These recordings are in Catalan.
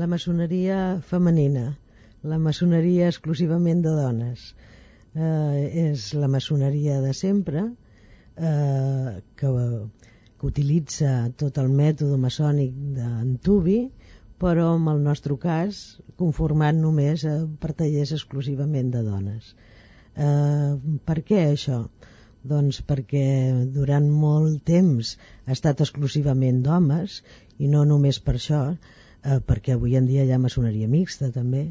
La maçoneria femenina, la maçoneria exclusivament de dones. Eh, és la maçoneria de sempre, eh, que, que utilitza tot el mètode maçònic d'Antubi, però en el nostre cas conformat només eh, per tallers exclusivament de dones. Eh, per què això? Doncs perquè durant molt temps ha estat exclusivament d'homes i no només per això, eh, perquè avui en dia hi ha maçoneria mixta també,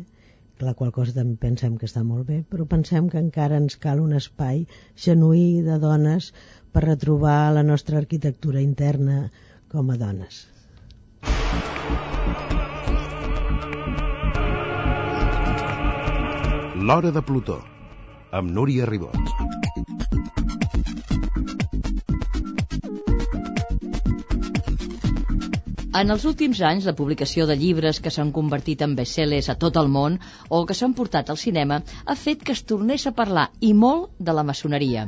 la qual cosa també pensem que està molt bé, però pensem que encara ens cal un espai genuí de dones per retrobar la nostra arquitectura interna com a dones. L'Hora de Plutó, amb Núria Ribot. En els últims anys, la publicació de llibres que s'han convertit en bestsellers a tot el món o que s'han portat al cinema ha fet que es tornés a parlar, i molt, de la maçoneria.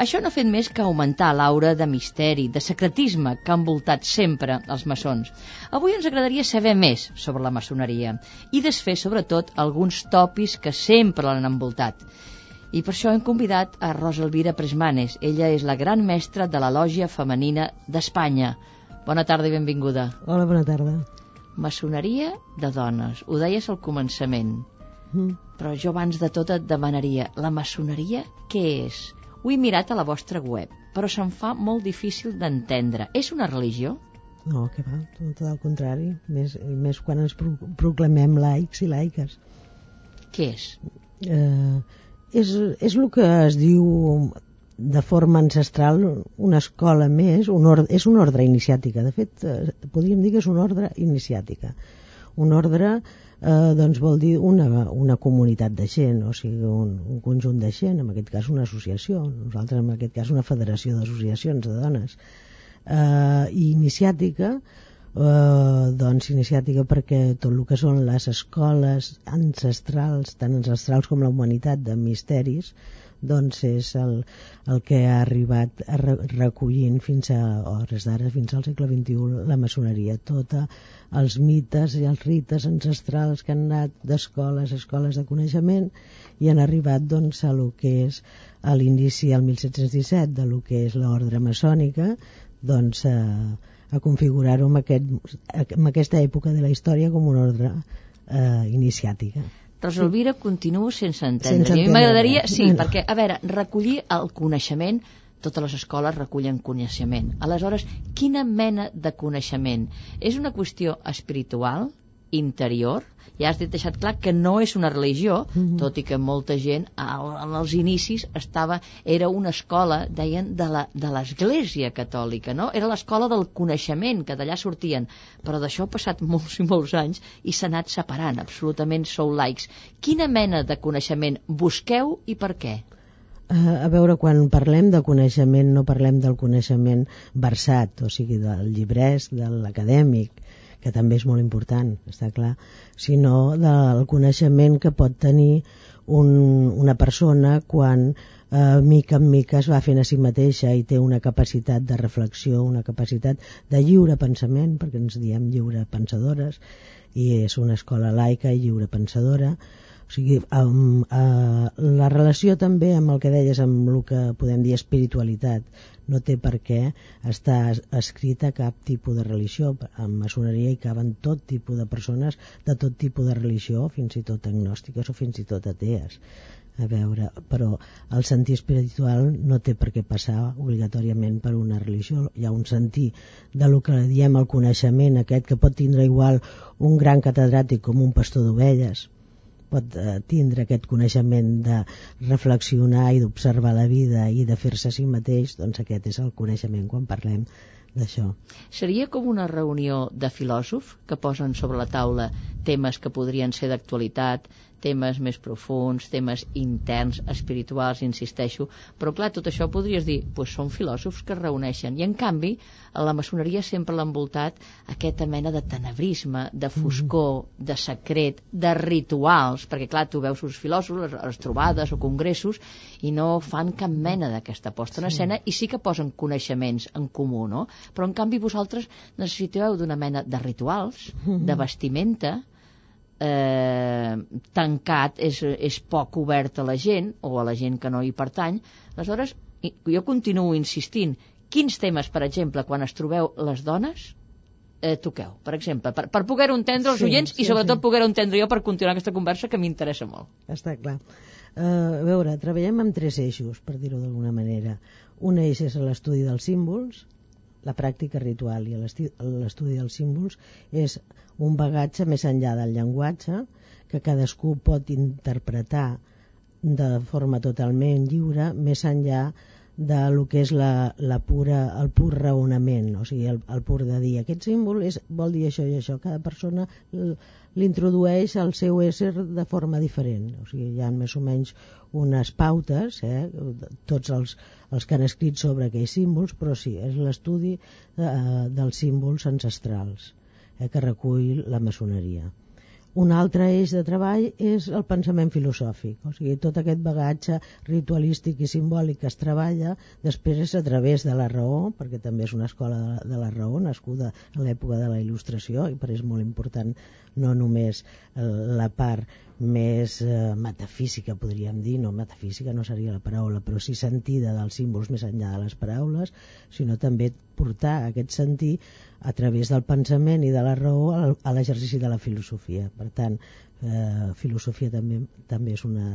Això no ha fet més que augmentar l'aura de misteri, de secretisme que ha envoltat sempre els maçons. Avui ens agradaria saber més sobre la maçoneria i desfer, sobretot, alguns topis que sempre l'han envoltat. I per això hem convidat a Rosa Elvira Presmanes. Ella és la gran mestra de la lògia femenina d'Espanya. Bona tarda i benvinguda. Hola, bona tarda. Maçoneria de dones. Ho deies al començament. Mm. Però jo abans de tot et demanaria, la maçoneria què és? Ho he mirat a la vostra web, però se'm fa molt difícil d'entendre. És una religió? No, que va, tot al contrari. Més, més quan ens pro proclamem laics i laiques. Què és? Eh, és, és el que es diu de forma ancestral una escola més, un ordre, és una ordre iniciàtica. De fet, eh, podríem dir que és una ordre iniciàtica. Un ordre eh, doncs vol dir una, una comunitat de gent, o sigui, un, un conjunt de gent, en aquest cas una associació, nosaltres en aquest cas una federació d'associacions de dones. Eh, I iniciàtica, eh, doncs iniciàtica perquè tot el que són les escoles ancestrals, tant ancestrals com la humanitat de misteris, doncs és el, el que ha arribat recollint fins a hores d'ara, fins al segle XXI, la maçoneria. Tota els mites i els rites ancestrals que han anat d'escoles a escoles de coneixement i han arribat doncs, a lo que és a l'inici al 1717 de lo que és l'ordre maçònica doncs, a, a configurar-ho en, aquest, en aquesta època de la història com una ordre eh, iniciàtica. Rosalvira sí. continuo sense entendre. Sense I a mi m'agradaria, sí, no. perquè, a veure, recollir el coneixement totes les escoles recullen coneixement. Aleshores, quina mena de coneixement? És una qüestió espiritual? Interior, ja has deixat clar que no és una religió, mm -hmm. tot i que molta gent en els inicis estava, era una escola, deien, de l'Església Catòlica, no? Era l'escola del coneixement, que d'allà sortien, però d'això ha passat molts i molts anys i s'ha anat separant, absolutament sou laics. Quina mena de coneixement busqueu i per què? a veure, quan parlem de coneixement no parlem del coneixement versat, o sigui, del llibrès, de l'acadèmic, que també és molt important, està clar, sinó del coneixement que pot tenir un, una persona quan eh, mica en mica es va fent a si mateixa i té una capacitat de reflexió, una capacitat de lliure pensament, perquè ens diem lliure pensadores, i és una escola laica i lliure pensadora, sigui, amb, eh, la relació també amb el que deies, amb el que podem dir espiritualitat, no té per què estar escrita cap tipus de religió. En maçoneria hi caben tot tipus de persones de tot tipus de religió, fins i tot agnòstiques o fins i tot atees. A veure, però el sentir espiritual no té per què passar obligatòriament per una religió. Hi ha un sentir de lo que diem el coneixement aquest que pot tindre igual un gran catedràtic com un pastor d'ovelles pot eh, tindre aquest coneixement de reflexionar i d'observar la vida i de fer-se a si mateix, doncs aquest és el coneixement quan parlem d'això. Seria com una reunió de filòsof que posen sobre la taula temes que podrien ser d'actualitat, temes més profuns, temes interns, espirituals, insisteixo, però clar, tot això podries dir, doncs són filòsofs que es reuneixen, i en canvi, a la maçoneria sempre l'ha envoltat aquesta mena de tenebrisme, de mm. foscor, mm. de secret, de rituals, perquè clar, tu veus uns filòsofs, les, les trobades o congressos, i no fan cap mena d'aquesta posta en escena, i sí que posen coneixements en comú, no? Però en canvi vosaltres necessiteu d'una mena de rituals, de vestimenta, eh, tancat, és, és poc obert a la gent o a la gent que no hi pertany. Aleshores, jo continuo insistint. Quins temes, per exemple, quan es trobeu les dones, eh, toqueu, per exemple, per, per poder-ho entendre els sí, oients sí, i sobretot sí. poder-ho entendre jo per continuar aquesta conversa que m'interessa molt. Està clar. Uh, a veure, treballem amb tres eixos, per dir-ho d'alguna manera. Un eix és l'estudi dels símbols, la pràctica ritual i l'estudi dels símbols és un bagatge més enllà del llenguatge que cadascú pot interpretar de forma totalment lliure més enllà de lo que és la, la pura, el pur raonament, o sigui, el, el pur de dir aquest símbol és, vol dir això i això. Cada persona l'introdueix al seu ésser de forma diferent. O sigui, hi ha més o menys unes pautes, eh, tots els, els que han escrit sobre aquells símbols, però sí, és l'estudi eh, dels símbols ancestrals eh, que recull la maçoneria. Un altre eix de treball és el pensament filosòfic, o sigui, tot aquest bagatge ritualístic i simbòlic que es treballa després és a través de la raó, perquè també és una escola de la, de la raó nascuda a l'època de la il·lustració i per és molt important no només eh, la part més eh, metafísica, podríem dir, no metafísica no seria la paraula, però sí sentida dels símbols més enllà de les paraules, sinó també portar aquest sentir a través del pensament i de la raó a l'exercici de la filosofia. Per tant, eh, filosofia també, també és una,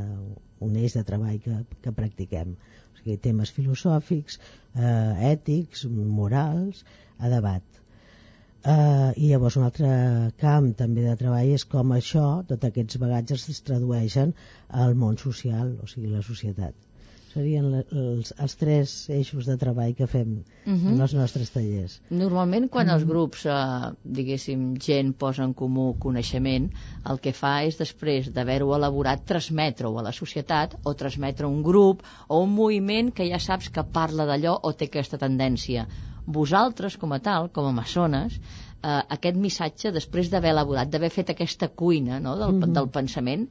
un eix de treball que, que practiquem. O sigui, temes filosòfics, eh, ètics, morals, a debat. Uh, I llavors un altre camp també de treball és com això, tots aquests bagatges es tradueixen al món social, o sigui, la societat. Serien els, els tres eixos de treball que fem uh -huh. en mhm. els nostres tallers. Normalment, quan els grups, eh, diguéssim, gent posa en comú coneixement, el que fa és, després d'haver-ho elaborat, transmetre-ho a la societat o transmetre un grup o un moviment que ja saps que parla d'allò o té aquesta tendència vosaltres com a tal, com a maçones, eh, aquest missatge, després d'haver elaborat, d'haver fet aquesta cuina no, del, mm -hmm. del pensament,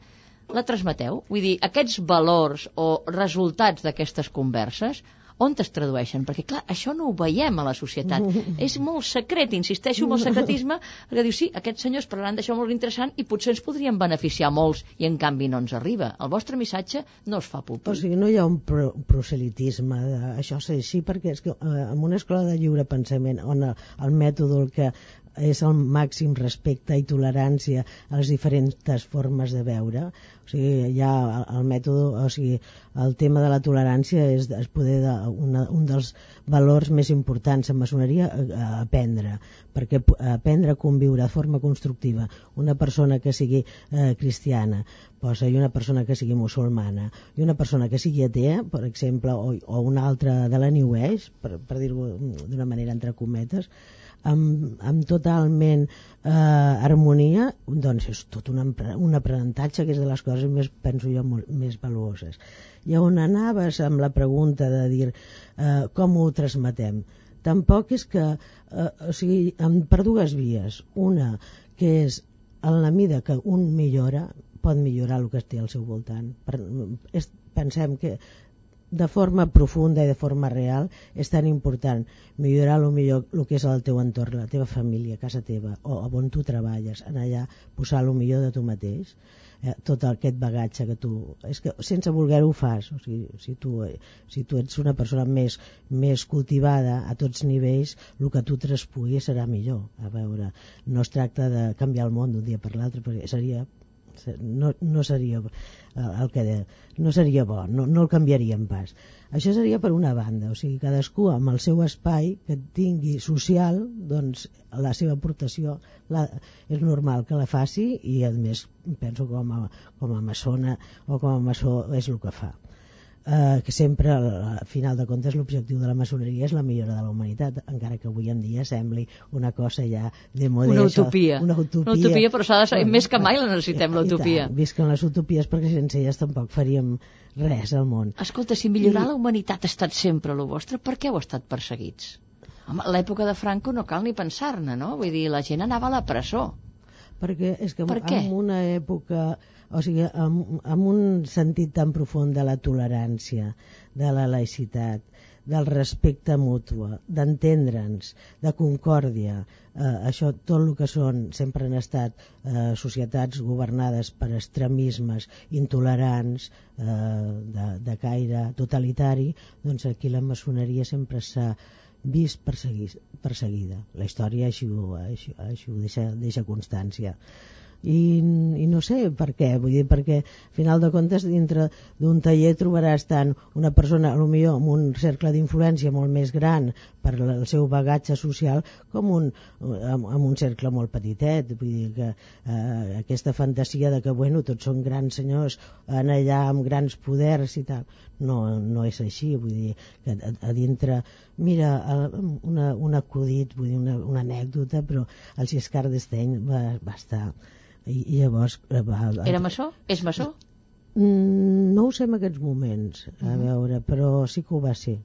la transmeteu? Vull dir, aquests valors o resultats d'aquestes converses on es tradueixen? Perquè, clar, això no ho veiem a la societat. És molt secret, insisteixo en el secretisme, que diu, sí, aquests senyors parlaran d'això molt interessant i potser ens podrien beneficiar molts i en canvi no ens arriba. El vostre missatge no es fa públic. O sigui, no hi ha un pro proselitisme, de... això sí, sí, perquè és que eh, en una escola de lliure pensament on el, el mètode el que és el màxim respecte i tolerància a les diferents formes de veure. O sigui, ha el, el mètode, o sigui, el tema de la tolerància és, és poder de, una, un dels valors més importants en maçoneria a, a aprendre, perquè aprendre a conviure de forma constructiva. Una persona que sigui eh, cristiana posa, i una persona que sigui musulmana i una persona que sigui atea, per exemple, o, o una altra de la New Age, per, per dir-ho d'una manera entre cometes, amb, amb totalment eh, harmonia, doncs és tot un, un aprenentatge que és de les coses més, penso jo, molt, més valuoses. I on anaves amb la pregunta de dir eh, com ho transmetem? Tampoc és que, eh, o sigui, per dues vies. Una, que és en la mida que un millora, pot millorar el que té al seu voltant. Per, és, pensem que de forma profunda i de forma real és tan important millorar el millor el que és el teu entorn, la teva família, casa teva, o on tu treballes, en allà posar el millor de tu mateix, eh, tot aquest bagatge que tu... És que sense voler-ho fas, o sigui, si, tu, si tu ets una persona més, més cultivada a tots nivells, el que tu traspuguis serà millor. A veure, no es tracta de canviar el món d'un dia per l'altre, perquè seria no, no seria eh, el que de, no seria bo, no, no el canviaríem pas. Això seria per una banda, o sigui, cadascú amb el seu espai que tingui social, doncs la seva aportació la, és normal que la faci i a més penso com a, com a maçona o com a maçó és el que fa eh, que sempre al final de comptes l'objectiu de la maçoneria és la millora de la humanitat encara que avui en dia sembli una cosa ja de model, una utopia, una utopia, una utopia però s'ha de saber, més que mai la necessitem l'utopia. visquen les utopies perquè sense elles tampoc faríem res al món. Escolta, si millorar I... la humanitat ha estat sempre el vostre, per què heu estat perseguits? a l'època de Franco no cal ni pensar-ne, no? Vull dir, la gent anava a la presó. Perquè és que per en una època o sigui, amb, amb un sentit tan profund de la tolerància, de la laïcitat, del respecte mutu, d'entendre'ns, de concòrdia, eh, això tot el que són, sempre han estat eh, societats governades per extremismes intolerants, eh, de, de caire totalitari, doncs aquí la maçoneria sempre s'ha vist perseguida. La història així, així, així ho deixa, deixa constància i, i no sé per què, vull dir, perquè al final de comptes dintre d'un taller trobaràs tant una persona, millor amb un cercle d'influència molt més gran per el seu bagatge social com un, amb, amb un cercle molt petitet. Vull dir que eh, aquesta fantasia de que bueno, tots són grans senyors en allà amb grans poders i tal no, no és així. Vull dir que a, a dintre mira una, un acudit vull dir, una, una anècdota però el Giscard d'Esteny va, va estar i, i llavors... Eh, Era maçó? És maçó? Mm, no ho sé en aquests moments, a mm. veure, però sí que ho va ser.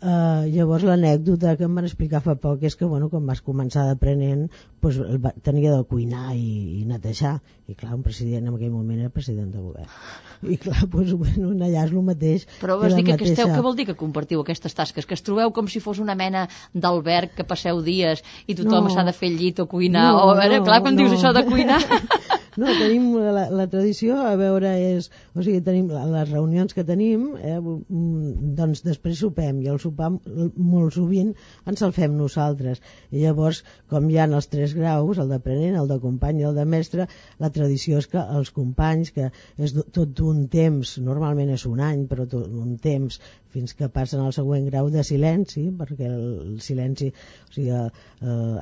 Uh, llavors l'anècdota que em van explicar fa poc és que bueno, quan vas començar d'aprenent pues, va, tenia de cuinar i, i netejar i clar, un president en aquell moment era president de govern i clar, pues, bueno, allà és el mateix però vols dir que, mateixa... que esteu, què vol dir que compartiu aquestes tasques? que es trobeu com si fos una mena d'alberg que passeu dies i tothom s'ha no. de fer llit o cuinar no, o, veure, no, clar, quan no. dius això de cuinar No, tenim la, la tradició, a veure, és, o sigui, tenim les reunions que tenim, eh, mm, doncs després sopem, i el sopar molt sovint ens el fem nosaltres. I llavors, com hi ha els tres graus, el d'aprenent, el de company i el de mestre, la tradició és que els companys, que és tot un temps, normalment és un any, però tot un temps fins que passen al següent grau de silenci, perquè el silenci, o sigui, el,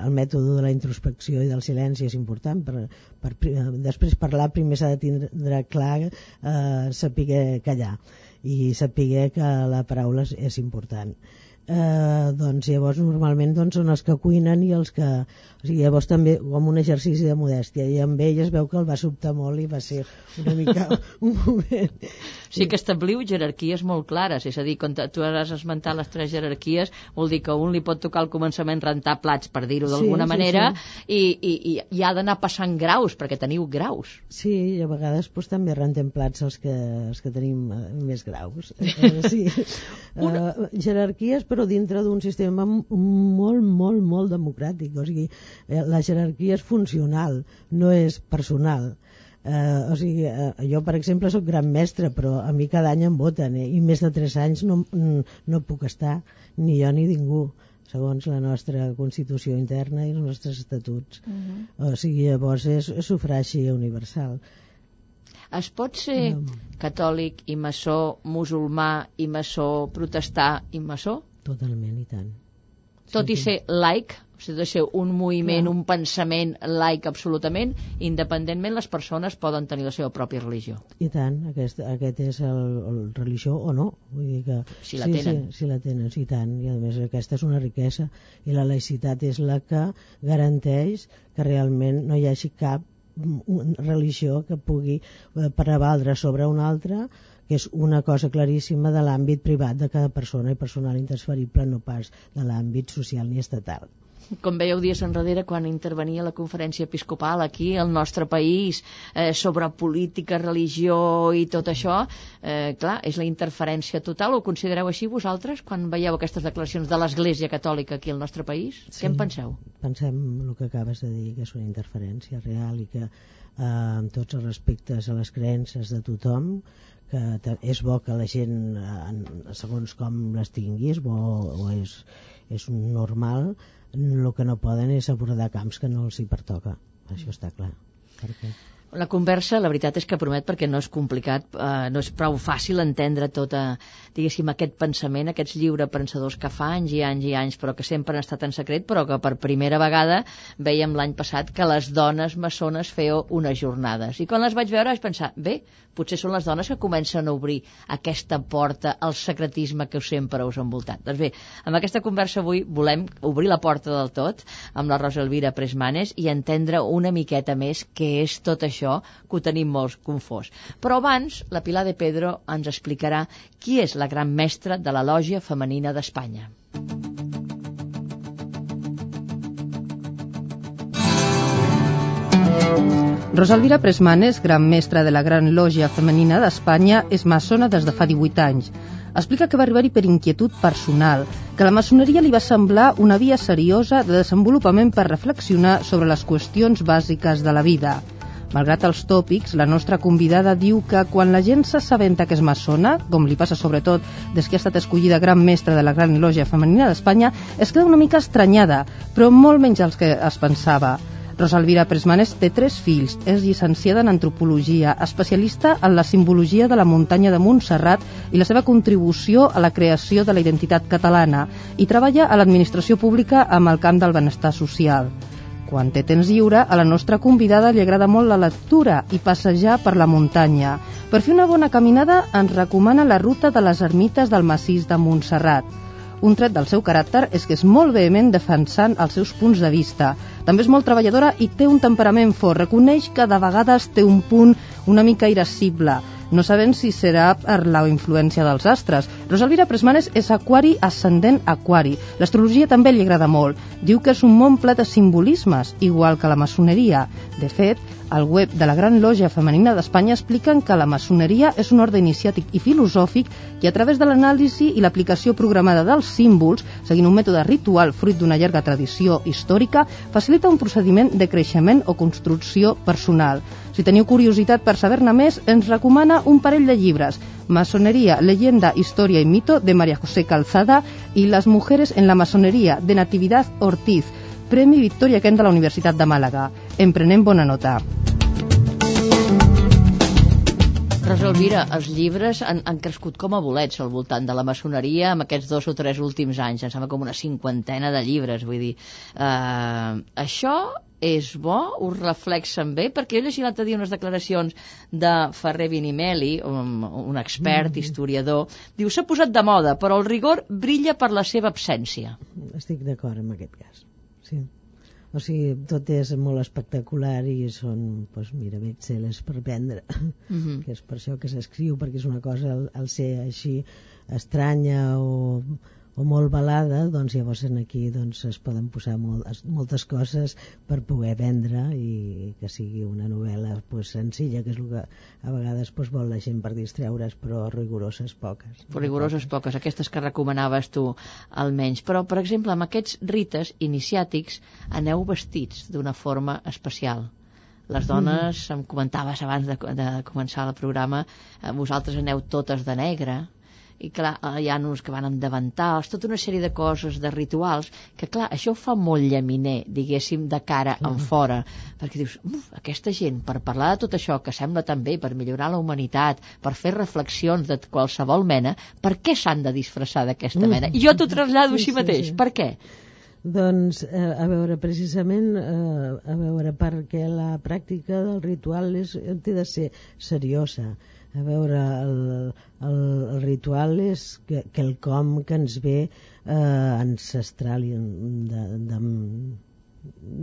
el mètode de la introspecció i del silenci és important. Per, per, després parlar primer s'ha de tindre clar eh, saber callar i saber que la paraula és, és important eh, doncs llavors normalment doncs, són els que cuinen i els que o sigui, llavors també com un exercici de modèstia i amb ell es veu que el va sobtar molt i va ser una mica un moment sí que establiu jerarquies molt clares és a dir, quan tu has esmentat les tres jerarquies vol dir que un li pot tocar al començament rentar plats per dir-ho d'alguna sí, manera sí. I, i, i ha d'anar passant graus perquè teniu graus sí, i a vegades pues, també rentem plats els que, els que tenim eh, més graus eh, sí. una... uh, jerarquies però dintre d'un sistema molt, molt, molt democràtic. O sigui, la jerarquia és funcional, no és personal. Eh, o sigui, eh, jo, per exemple, sóc gran mestre, però a mi cada any em voten, eh, i més de 3 anys no, no puc estar, ni jo ni ningú segons la nostra Constitució interna i els nostres estatuts. Uh mhm. -huh. O sigui, llavors és, sufragi universal. Es pot ser no. catòlic i maçó, musulmà i maçó, protestar i maçó? Totalment, i tant. Tot sí, i ser laic, de ser un moviment, Clar. un pensament laic absolutament, independentment les persones poden tenir la seva pròpia religió. I tant, aquest, aquest és el, el religió o no. Vull dir que, si la sí, tenen. Sí, si la tenen, sí, tant. I a més aquesta és una riquesa i la laïcitat és la que garanteix que realment no hi hagi cap religió que pugui eh, prevaldre sobre una altra que és una cosa claríssima de l'àmbit privat de cada persona i personal intransferible, no pas de l'àmbit social ni estatal com veieu dies enrere quan intervenia la conferència episcopal aquí al nostre país eh, sobre política, religió i tot això, eh, clar, és la interferència total, ho considereu així vosaltres quan veieu aquestes declaracions de l'Església Catòlica aquí al nostre país? Sí, Què en penseu? Pensem el que acabes de dir, que és una interferència real i que eh, amb tots els respectes a les creences de tothom que és bo que la gent eh, segons com les tingui és bo o és, és normal el que no poden és abordar camps que no els hi pertoca. Això està clar. Perquè la conversa, la veritat és que promet perquè no és complicat, eh, no és prou fàcil entendre tota, diguéssim, aquest pensament, aquests lliurepensadors que fa anys i anys i anys, però que sempre han estat en secret, però que per primera vegada veiem l'any passat que les dones maçones feu unes jornades. I quan les vaig veure vaig pensar, bé, potser són les dones que comencen a obrir aquesta porta al secretisme que sempre us ha envoltat. Doncs bé, amb aquesta conversa avui volem obrir la porta del tot amb la Rosa Elvira Presmanes i entendre una miqueta més què és tot això això que ho tenim molt confós. Però abans, la Pilar de Pedro ens explicarà qui és la gran mestra de la lògia femenina d'Espanya. Rosalvira Presmanes, gran mestra de la Gran Lògia Femenina d'Espanya, és maçona des de fa 18 anys. Explica que va arribar-hi per inquietud personal, que la maçoneria li va semblar una via seriosa de desenvolupament per reflexionar sobre les qüestions bàsiques de la vida. Malgrat els tòpics, la nostra convidada diu que quan la gent s'assabenta que és maçona, com li passa sobretot des que ha estat escollida gran mestra de la Gran Lògia Femenina d'Espanya, es queda una mica estranyada, però molt menys els que es pensava. Rosalvira Presmanes té tres fills, és llicenciada en antropologia, especialista en la simbologia de la muntanya de Montserrat i la seva contribució a la creació de la identitat catalana i treballa a l'administració pública amb el camp del benestar social. Quan té temps lliure, a la nostra convidada li agrada molt la lectura i passejar per la muntanya. Per fer una bona caminada ens recomana la ruta de les ermites del massís de Montserrat. Un tret del seu caràcter és que és molt vehement defensant els seus punts de vista. També és molt treballadora i té un temperament fort. Reconeix que de vegades té un punt una mica irascible. No sabem si serà per la influència dels astres. Rosalvira Presmanes és aquari ascendent aquari. L'astrologia també li agrada molt. Diu que és un món ple de simbolismes, igual que la maçoneria. De fet, al web de la Gran Lògia Femenina d'Espanya expliquen que la maçoneria és un ordre iniciàtic i filosòfic que a través de l'anàlisi i l'aplicació programada dels símbols, seguint un mètode ritual fruit d'una llarga tradició històrica, facilita un procediment de creixement o construcció personal. Si teniu curiositat per saber-ne més, ens recomana un parell de llibres Masonería, leyenda, historia y mito de María José Calzada y Las mujeres en la masonería de Natividad Ortiz, Premi Victoria Kent de la Universitat de Màlaga. En prenem bona nota. Rosa Elvira, els llibres han, han crescut com a bolets al voltant de la maçoneria en aquests dos o tres últims anys. Em sembla com una cinquantena de llibres, vull dir. Uh, això és bo? Us reflexen bé? Perquè jo llegia l'altre dia unes declaracions de Ferrer Vinimeli, un, un expert, mm. historiador, diu, s'ha posat de moda, però el rigor brilla per la seva absència. Estic d'acord amb aquest cas sí. O sigui, tot és molt espectacular i són, doncs mira, best-sellers per vendre, mm -hmm. que és per això que s'escriu, perquè és una cosa, al, al ser així estranya o o molt balada, doncs llavors en aquí doncs, es poden posar molt, moltes coses per poder vendre i que sigui una novel·la pues, senzilla, que és el que a vegades pues, vol la gent per distreure's, però rigoroses poques. Però rigoroses poques, aquestes que recomanaves tu almenys. Però, per exemple, amb aquests rites iniciàtics aneu vestits d'una forma especial les dones, mm. em comentaves abans de, de començar el programa, eh, vosaltres aneu totes de negre, i clar, eh, hi ha uns que van amb davantals, tota una sèrie de coses, de rituals, que clar, això ho fa molt llaminer, diguéssim, de cara en fora, perquè dius, aquesta gent, per parlar de tot això que sembla tan bé, per millorar la humanitat, per fer reflexions de qualsevol mena, per què s'han de disfressar d'aquesta mena? I jo t'ho trasllado sí, així sí, mateix, sí. per què? Doncs, eh, a veure, precisament, eh, a veure, perquè la pràctica del ritual és, té de ser seriosa a veure, el, el, el ritual és que, que el com que ens ve eh, ancestral de, de,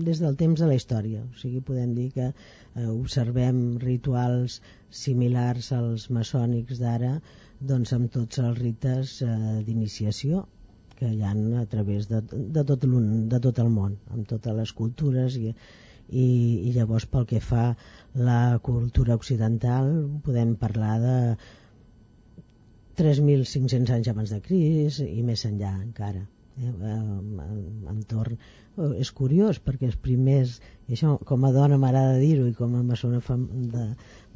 des del temps de la història. O sigui, podem dir que eh, observem rituals similars als maçònics d'ara doncs amb tots els rites eh, d'iniciació que hi ha a través de, de, tot de tot el món, amb totes les cultures i, i, i llavors pel que fa la cultura occidental podem parlar de 3.500 anys abans de Cris i més enllà encara. Eh, entorn eh, és curiós perquè els primers i això com a dona m'agrada dir-ho i com a maçona fem, de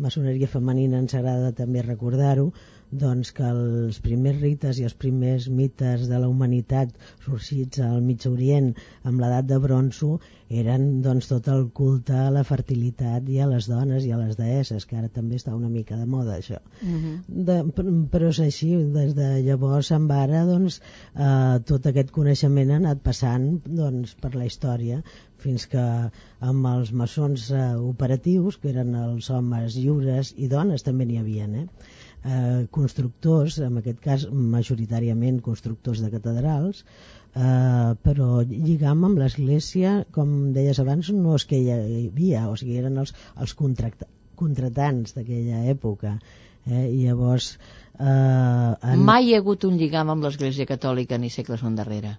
maçoneria femenina ens agrada també recordar-ho doncs que els primers rites i els primers mites de la humanitat sorgits al Mig Orient amb l'edat de bronzo eren doncs tot el culte a la fertilitat i a les dones i a les deesses, que ara també està una mica de moda això. Uh mhm. -huh. de, però és així, des de llavors en ara doncs, eh, tot aquest coneixement ha anat passant doncs, per la història fins que amb els maçons eh, operatius, que eren els homes lliures i dones també n'hi havien, eh? Eh, constructors, en aquest cas majoritàriament constructors de catedrals, eh, però lligam amb l'església, com deies abans, no és que hi havia, o sigui, eren els, els contratants d'aquella època. Eh? I llavors... Eh, en... Mai hi ha hagut un lligam amb l'església catòlica ni segles endarrere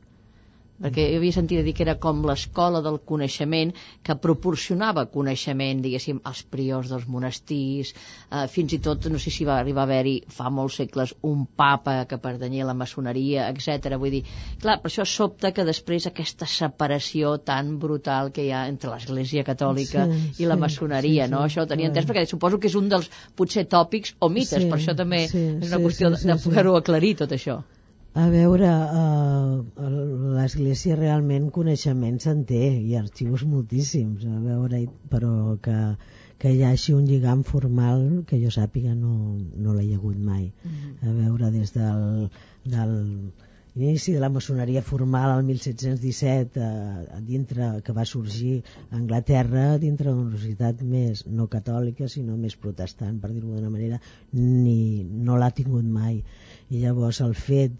perquè jo havia sentit a dir que era com l'escola del coneixement que proporcionava coneixement, diguéssim, als priors dels monestirs, eh, fins i tot, no sé si va arribar a haver-hi fa molts segles un papa que pertanyia a la maçoneria, etc. Vull dir, clar, per això sobta que després aquesta separació tan brutal que hi ha entre l'Església Catòlica Sí, i la sí, maçoneria, sí, no? sí, Això ho tenia clar. entès, perquè suposo que és un dels, potser, tòpics o mites, Sí, per això també sí, és una sí, qüestió sí, de- sí, de sí. poder-ho aclarir, tot això. A veure, eh, l'Església realment coneixements en té i arxius moltíssims, a veure, però que, que hi hagi un lligam formal que jo sàpiga no, no l'he hagut mai. A veure, des del, del inici de la maçoneria formal al 1717 eh, dintre que va sorgir a Anglaterra dintre d'una universitat més no catòlica sinó més protestant per dir-ho d'una manera ni, no l'ha tingut mai i llavors el fet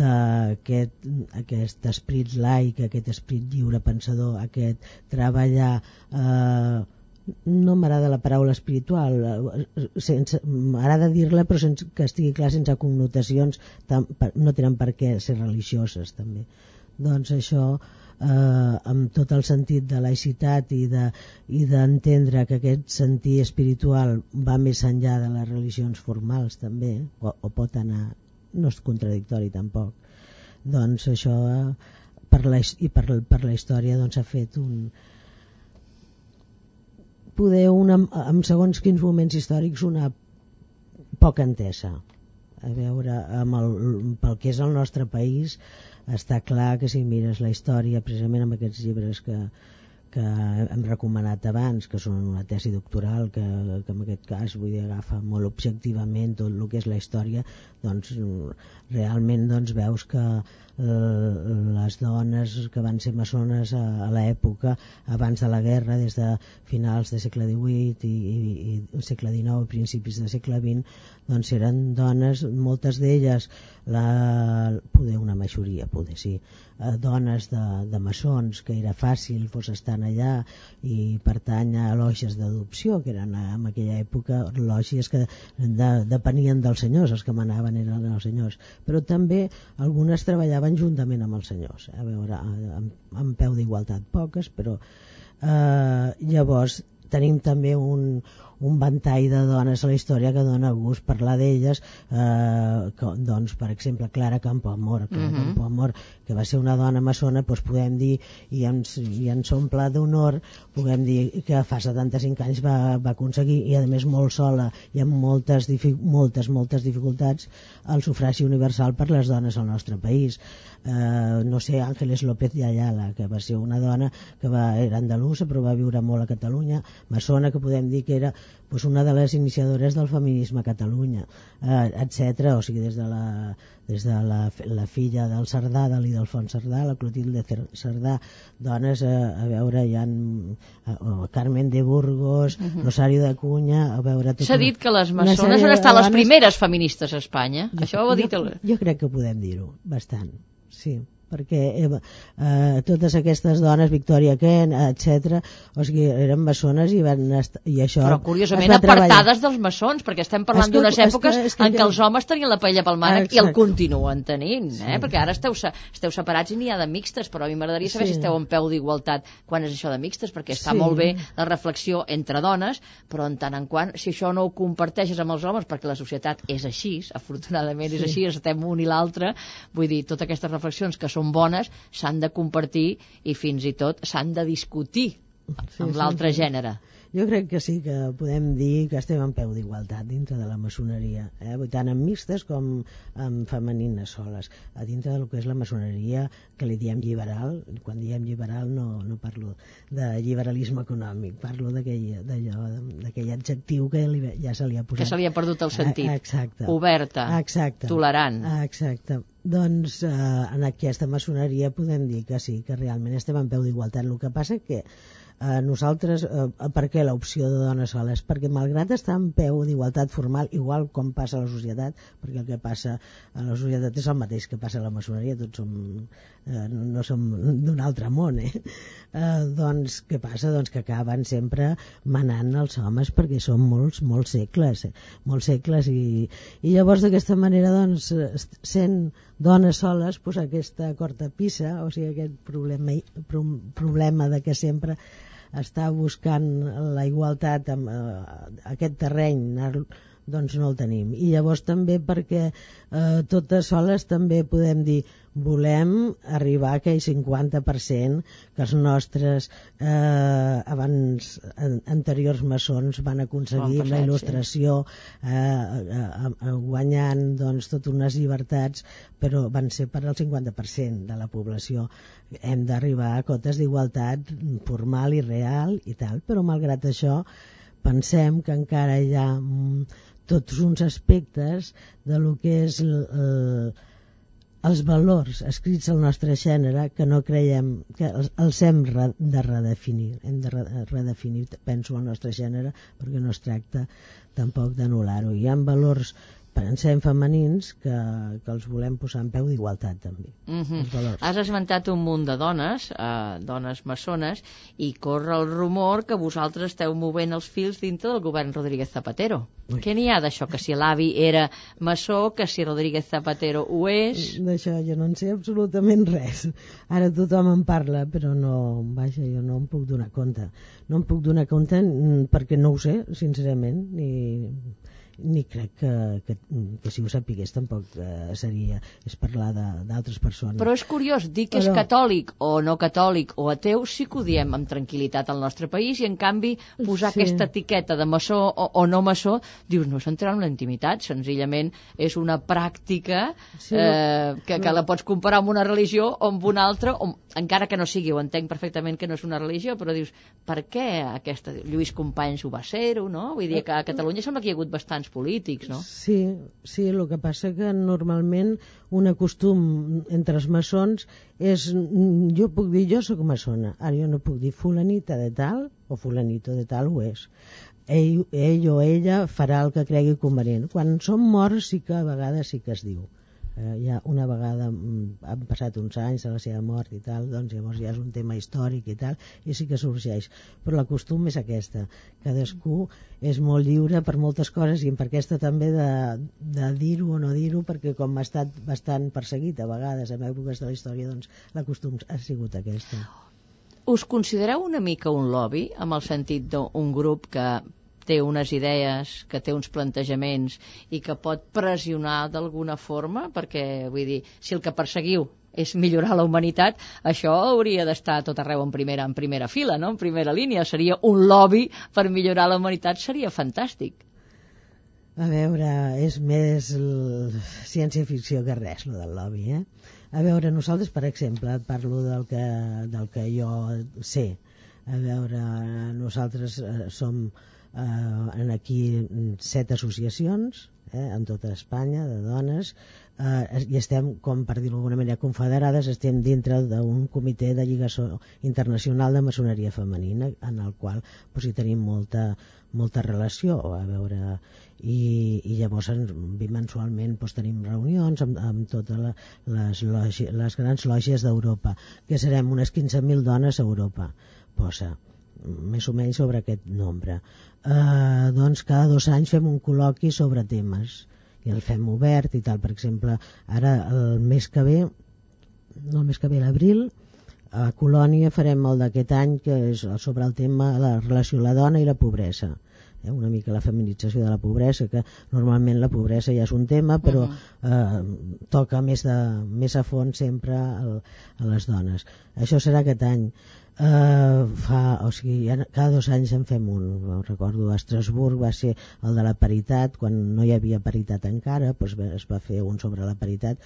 d'aquest aquest esperit laic, aquest esperit lliure pensador, aquest treballar eh, no m'agrada la paraula espiritual eh, sense, m'agrada dir-la però sense que estigui clar sense connotacions tam, per, no tenen per què ser religioses també. Doncs això eh, amb tot el sentit de laïcitat i de- i d'entendre de, que aquest sentir espiritual va més enllà de les religions formals també o, o pot anar no és contradictori tampoc. Doncs això per la, i per, per la història doncs ha fet un poder una, en segons quins moments històrics una poca entesa. A veure amb el, pel que és el nostre país està clar que si mires la història precisament amb aquests llibres que, que hem recomanat abans, que són una tesi doctoral que, que en aquest cas vull dir, agafa molt objectivament tot el que és la història, doncs realment doncs, veus que eh, les dones que van ser maçones a, a l'època abans de la guerra, des de finals del segle XVIII i, i, i segle XIX principis del segle XX, doncs eren dones, moltes d'elles, la, poder una majoria, poder sí, eh, dones de, de maçons, que era fàcil fos estar allà i pertany a lògies d'adopció, que eren eh, en aquella època lògies que de, depenien dels senyors, els que manaven eren els senyors, però també algunes treballaven juntament amb els senyors, a veure, amb, amb peu d'igualtat, poques, però eh, llavors tenim també un, un ventall de dones a la història que dona gust parlar d'elles eh, que, doncs per exemple Clara Campoamor Clara Mhm. Campoamor que va ser una dona maçona doncs podem dir i ens, i ens omple d'honor podem dir que fa 75 anys va, va aconseguir i a més molt sola i amb moltes, moltes, moltes dificultats el sufragi universal per les dones al nostre país. Eh, no sé, Ángeles López de Ayala que va ser una dona que va, era andalusa però va viure molt a Catalunya maçona que podem dir que era pues, una de les iniciadores del feminisme a Catalunya eh, etc. o sigui des de la, des de la, la filla del Cerdà de l'Idalfons Cerdà, la Clotilde Cer- Cerdà dones, eh, a veure hi ha eh, Carmen de Burgos Rosario de Cunha a veure S'ha dit que les maçones han estat les primeres feministes a Espanya. Això ho ha dit jo, el... jo crec que podem dir-ho, bastant, sí perquè eh, eh, totes aquestes dones, Victoria Kent, etc, o sigui, eren maçones i van i això Però curiosament es apartades dels maçons, perquè estem parlant que- d'unes és que- èpoques és que en què els homes tenien la paella pel mànec i el continuen tenint, eh? perquè ara esteu, esteu separats i n'hi ha de mixtes, però a mi m'agradaria saber Sí. si esteu en peu d'igualtat quan és això de mixtes, perquè està Sí. molt bé la reflexió entre dones, però en tant en quant, si això no ho comparteixes amb els homes, perquè la societat és així, afortunadament és així, estem un i l'altre, vull dir, totes aquestes reflexions que són bones s'han de compartir i fins i tot s'han de discutir Sí, amb sí, l'altre sí. gènere. Jo crec que sí que podem dir que estem en peu d'igualtat dintre de la maçoneria, eh? tant en mixtes com en femenines soles, a dintre del que és la maçoneria que li diem liberal, quan diem liberal no, no parlo de liberalisme econòmic, parlo d'aquell adjectiu que li, ja se li ha posat. Que se li ha perdut el sentit. Ah, Exacte. Oberta, Exacte. tolerant. Exacte. Doncs eh, en aquesta maçoneria podem dir que sí, que realment estem en peu d'igualtat. El que passa que eh, nosaltres, eh, per què l'opció de dones soles? Perquè malgrat estar en peu d'igualtat formal, igual com passa a la societat, perquè el que passa a la societat és el mateix que passa a la maçoneria, tots som, eh, no som d'un altre món, eh? eh? Doncs què passa? Doncs que acaben sempre manant els homes perquè són molts, molts segles, eh? molts segles i, i llavors d'aquesta manera doncs sent dones soles pues, aquesta cortapissa, o sigui aquest problema, problema de que sempre està buscant la igualtat amb eh, aquest terreny, doncs no el tenim. I llavors també perquè eh, totes soles també podem dir volem arribar a aquell 50% que els nostres eh, abans an, anteriors maçons van aconseguir la il·lustració eh, eh, eh, guanyant doncs, totes unes llibertats però van ser per al 50% de la població hem d'arribar a cotes d'igualtat formal i real i tal, però malgrat això pensem que encara hi ha mm, tots uns aspectes de lo que és el, els valors escrits al nostre gènere que no creiem que els, els hem de redefinir hem de redefinir, penso, el nostre gènere perquè no es tracta tampoc d'anul·lar-ho. Hi ha valors pensem femenins que, que els volem posar en peu d'igualtat també mm -hmm. Has esmentat un munt de dones eh, dones maçones i corre el rumor que vosaltres esteu movent els fils dintre del govern Rodríguez Zapatero Ui. què n'hi ha d'això? Que si l'avi era maçó, que si Rodríguez Zapatero ho és d'això jo no en sé absolutament res ara tothom en parla però no, vaja, jo no em puc donar compte no em puc donar compte mm, perquè no ho sé sincerament ni ni crec que, que, que si ho sapigués tampoc eh, seria és parlar d'altres persones però és curiós, dir que però... és catòlic o no catòlic o ateu sí que ho diem amb tranquil·litat al nostre país i en canvi posar sí. aquesta etiqueta de maçó o, o no maçó dius, no s'entrarà en la intimitat senzillament és una pràctica sí, eh, que, que la pots comparar amb una religió o amb una altra o, encara que no sigui, ho entenc perfectament que no és una religió però dius, per què aquesta Lluís Companys ho va ser-ho, no? Vull dir que a Catalunya sembla que hi ha hagut bastants partits polítics, no? Sí, sí, el que passa que normalment un costum entre els maçons és, jo puc dir, jo sóc maçona, ara jo no puc dir fulanita de tal o fulanito de tal ho és. Ell, ell o ella farà el que cregui convenient. Quan som morts sí que a vegades sí que es diu eh, ja una vegada mm, han passat uns anys de la seva mort i tal, doncs llavors ja és un tema històric i tal, i sí que sorgeix. Però la costum és aquesta cadascú és molt lliure per moltes coses i per aquesta també de, de dir-ho o no dir-ho perquè com ha estat bastant perseguit a vegades en èpoques de la història doncs la costum ha sigut aquesta. Us considereu una mica un lobby amb el sentit d'un grup que té unes idees, que té uns plantejaments i que pot pressionar d'alguna forma, perquè, vull dir, si el que perseguiu és millorar la humanitat, això hauria d'estar tot arreu en primera, en primera fila, no? en primera línia. Seria un lobby per millorar la humanitat, seria fantàstic. A veure, és més ciència-ficció que res, lo del lobby, eh? A veure, nosaltres, per exemple, parlo del que, del que jo sé. A veure, nosaltres eh, som eh, en aquí set associacions eh, en tota Espanya de dones eh, i estem, com per dir-ho d'alguna manera, confederades, estem dintre d'un comitè de lligació internacional de maçoneria femenina en el qual pues, hi tenim molta, molta relació a veure i, i llavors bimensualment doncs, tenim reunions amb, amb totes les, logi, les grans lògies d'Europa que serem unes 15.000 dones a Europa posa més o menys sobre aquest nombre. Eh, doncs cada dos anys fem un col·loqui sobre temes i el fem obert i tal. Per exemple, ara el mes que ve, no el mes que ve, l'abril, a Colònia farem el d'aquest any que és sobre el tema de la relació la dona i la pobresa eh, una mica la feminització de la pobresa que normalment la pobresa ja és un tema però uh -huh. eh, toca més, de, més a fons sempre el, a les dones això serà aquest any Uh, fa, o sigui, cada dos anys en fem un, recordo a Estrasburg va ser el de la paritat quan no hi havia paritat encara doncs es va fer un sobre la paritat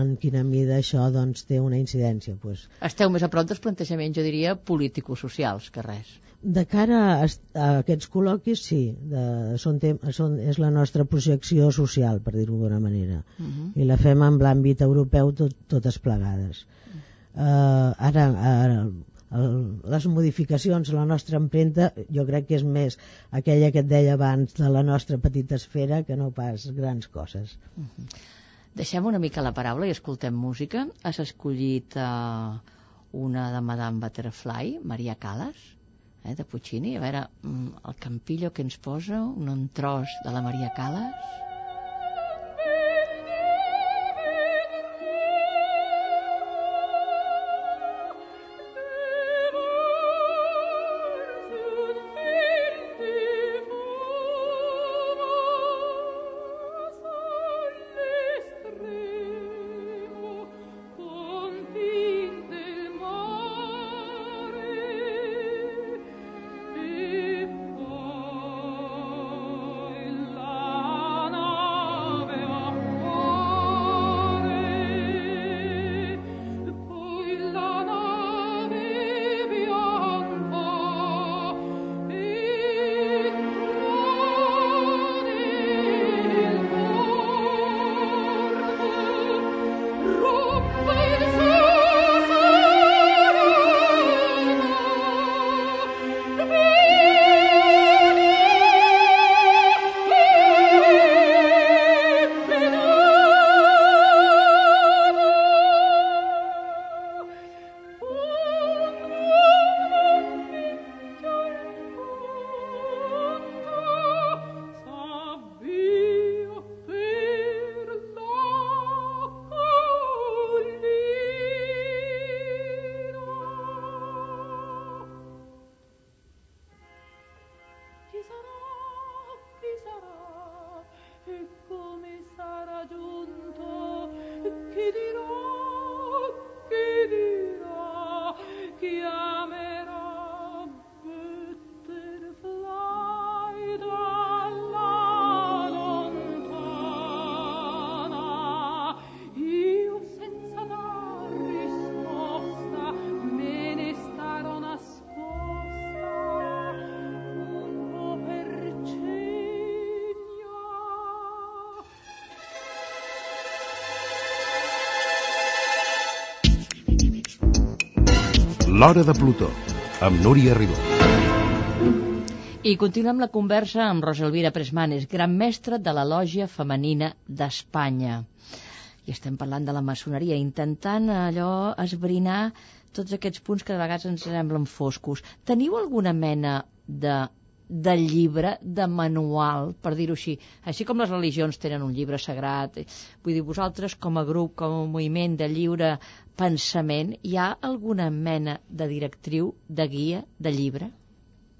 en quina mida això doncs, té una incidència doncs. Esteu més a prop dels plantejaments, jo diria, político-socials que res de cara a, a aquests col·loquis sí, de, són, tem, són, és la nostra projecció social per dir-ho d'una manera uh mhm. -huh. i la fem en l'àmbit europeu tot, totes plegades uh, ara, ara el, les modificacions, la nostra empremta, jo crec que és més aquella que et deia abans de la nostra petita esfera que no pas grans coses. Uh -huh. Deixem una mica la paraula i escoltem música. Has escollit uh, una de Madame Butterfly, Maria Calas, eh, de Puccini. A veure, mm, el Campillo que ens posa, un tros de la Maria Calas. L'Hora de Plutó, amb Núria Ribó. I continuem la conversa amb Rosa Elvira Presmanes, gran mestra de la lògia femenina d'Espanya. I estem parlant de la maçoneria, intentant allò esbrinar tots aquests punts que de vegades ens semblen foscos. Teniu alguna mena de de llibre, de manual, per dir-ho així. Així com les religions tenen un llibre sagrat, vull dir, vosaltres com a grup, com a moviment de lliure pensament, hi ha alguna mena de directriu, de guia, de llibre?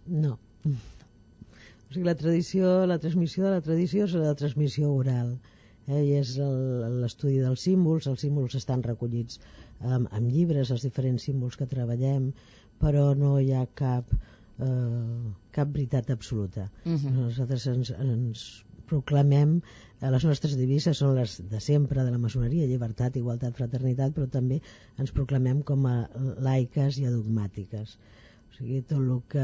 No. O sigui, la tradició, la transmissió de la tradició és la transmissió oral. Eh? I és l'estudi dels símbols, els símbols estan recollits amb, amb llibres, els diferents símbols que treballem, però no hi ha cap eh, cap veritat absoluta. Uh mhm. -huh. Nosaltres ens, ens proclamem, eh, les nostres divises són les de sempre de la maçoneria, llibertat, igualtat, fraternitat, però també ens proclamem com a laiques i adogmàtiques. O sigui, tot el que,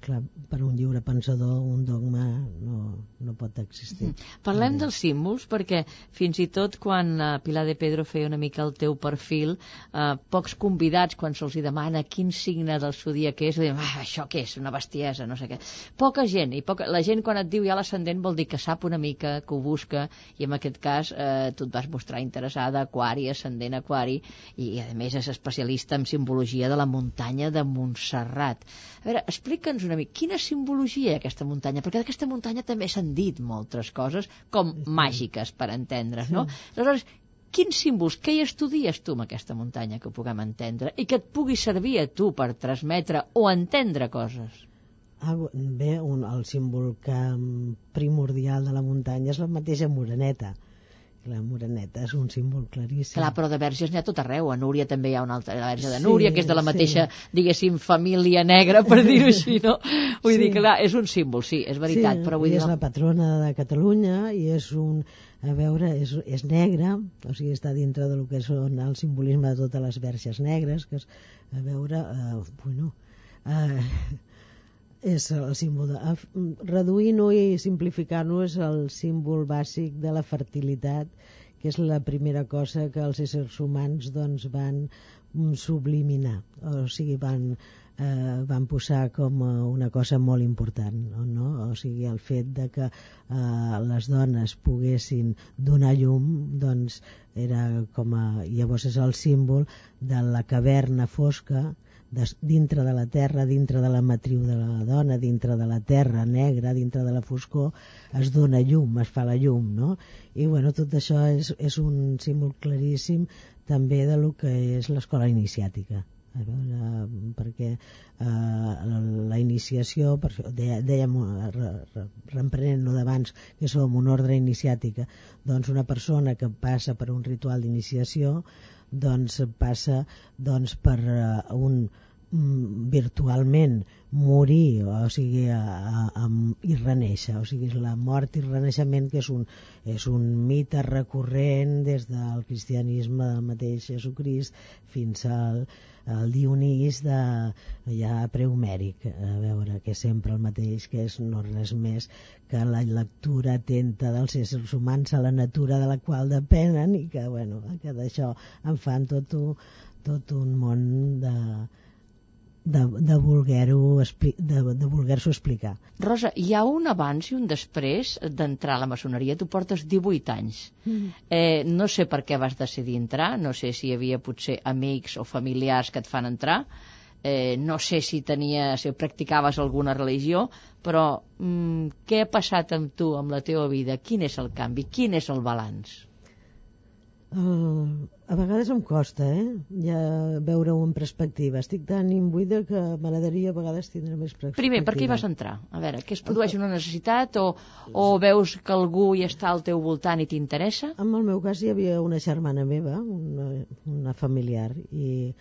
clar, per un lliure pensador, un dogma no, no pot existir. Mm. Parlem dels símbols, perquè fins i tot quan uh, Pilar de Pedro feia una mica el teu perfil, uh, pocs convidats, quan se'ls demana quin signe del zodíac és, diuen, ah, això què és? Una bestiesa, no sé què. Poca gent, i poca, la gent quan et diu ja l'ascendent vol dir que sap una mica, que ho busca, i en aquest cas uh, tu et vas mostrar interessada, aquari, ascendent aquari, i a més és especialista en simbologia de la muntanya de Montserrat ciutat. A veure, explica'ns una mica, quina simbologia aquesta muntanya? Perquè d'aquesta muntanya també s'han dit moltes coses, com sí. màgiques, per entendre's, no? Sí. Aleshores, quins símbols, què hi estudies tu amb aquesta muntanya que ho puguem entendre i que et pugui servir a tu per transmetre o entendre coses? Ah, bé, un, el símbol que primordial de la muntanya és la mateixa moreneta la moreneta és un símbol claríssim. Clar, però de verges n'hi ha tot arreu. A Núria també hi ha una altra, la verge de Núria, sí, que és de la mateixa, sí. diguéssim, família negra, per dir-ho així, no? Vull sí. dir, clar, és un símbol, sí, és veritat, sí, però vull dir... és la patrona de Catalunya i és un, a veure, és, és negra, o sigui, està dintre del que són el simbolisme de totes les verges negres, que és, a veure, uh, bueno, uh, és el símbol de... Reduint-ho i simplificant-ho és el símbol bàsic de la fertilitat, que és la primera cosa que els éssers humans doncs, van subliminar, o sigui, van, eh, van posar com una cosa molt important, no? o sigui, el fet de que eh, les dones poguessin donar llum, doncs era com a, llavors és el símbol de la caverna fosca de, dintre de la terra, dintre de la matriu de la dona, dintre de la terra negra, dintre de la foscor, es dona llum, es fa la llum, no? I bueno, tot això és, és un símbol claríssim també de lo que és l'escola iniciàtica a veure, perquè eh, la iniciació, per això, dèiem, re, re, d'abans, que som un ordre iniciàtica, doncs una persona que passa per un ritual d'iniciació doncs passa doncs, per uh, un virtualment morir, o sigui, a, a, a, i reneixer, o sigui, la mort i renaixement que és un, és un mite recurrent des del cristianisme del mateix Jesucrist fins al, al Dionís de ja preumèric, a veure, que sempre el mateix, que és no res més que la lectura atenta dels éssers humans a la natura de la qual depenen i que, bueno, que d'això en fan tot un, tot un món de, de, de voler-ho de, de voler explicar. Rosa, hi ha un abans i un després d'entrar a la maçoneria. Tu portes 18 anys. Mm. Eh, no sé per què vas decidir entrar, no sé si hi havia potser amics o familiars que et fan entrar, eh, no sé si tenia, si practicaves alguna religió, però mm, què ha passat amb tu, amb la teva vida? Quin és el canvi? Quin és el balanç? Uh, a vegades em costa, eh? Ja veure-ho en perspectiva. Estic tan imbuïda que m'agradaria a vegades tindre més perspectiva. Primer, per què hi vas entrar? A veure, que es produeix una necessitat o, o veus que algú hi està al teu voltant i t'interessa? En el meu cas hi havia una germana meva, una, una familiar, i,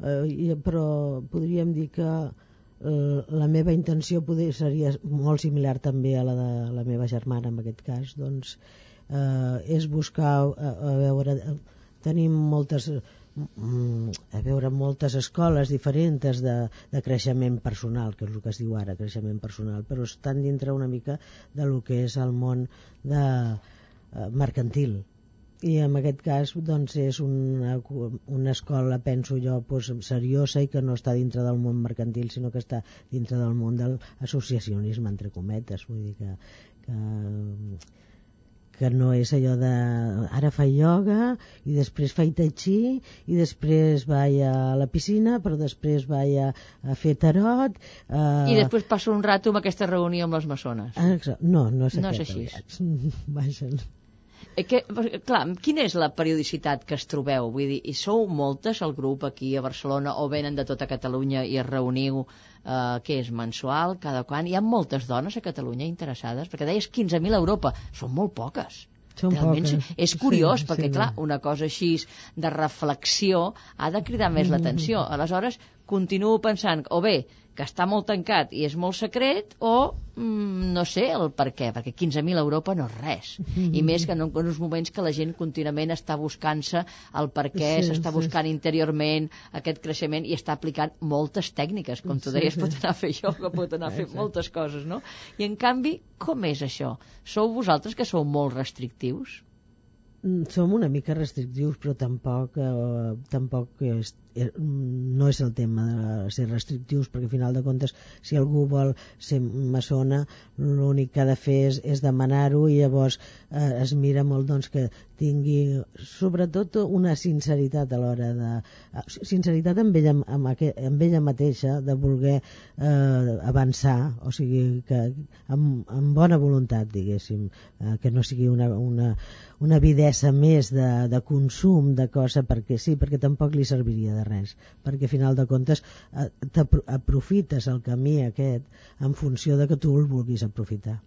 uh, i, però podríem dir que uh, la meva intenció poder, seria molt similar també a la de la meva germana en aquest cas, doncs eh, és buscar a, a veure tenim moltes mm, a veure moltes escoles diferents de, de creixement personal, que és el que es diu ara, creixement personal, però estan dintre una mica de lo que és el món de, eh, mercantil. I en aquest cas doncs, és una, una escola, penso jo, doncs, seriosa i que no està dintre del món mercantil, sinó que està dintre del món de l'associacionisme, entre cometes. Vull dir que, que que no és allò de ara fa ioga i després fa tai chi i després vaig a la piscina però després vaig a, a fer tarot eh... i després passo un rato amb aquesta reunió amb les maçones. Ah, no, no és, no és així. Vaja. Eh, que, clar, quina és la periodicitat que es trobeu? Vull dir, i sou moltes el grup aquí a Barcelona o venen de tota Catalunya i es reuniu, eh, que és mensual, cada quan? Hi ha moltes dones a Catalunya interessades? Perquè deies 15.000 a Europa, són molt poques. Són Realment poques. és curiós, sí, perquè sí, clar, una cosa així de reflexió ha de cridar més mm. l'atenció. Aleshores, continuo pensant, o bé, que està molt tancat i és molt secret o mm, no sé el per què, perquè 15.000 a Europa no és res mm -hmm. i més que en uns moments que la gent contínuament està buscant-se el per què, sí, s'està sí. buscant interiorment aquest creixement i està aplicant moltes tècniques, com tu deies, sí, sí. pot anar a fer que pot anar a fer moltes coses, no? I en canvi, com és això? Sou vosaltres que sou molt restrictius? Mm, som una mica restrictius, però tampoc, eh, tampoc és, no és el tema de ser restrictius perquè al final de comptes si algú vol ser maçona l'únic que ha de fer és, és demanar-ho i llavors eh, es mira molt doncs, que tingui sobretot una sinceritat a l'hora de sinceritat amb ella, amb, aqu amb ella mateixa de voler eh, avançar o sigui que amb, amb bona voluntat diguéssim eh, que no sigui una, una, una videsa més de, de consum de cosa perquè sí, perquè tampoc li serviria de de res, perquè a final de comptes eh, aprofites el camí aquest en funció de que tu el vulguis aprofitar.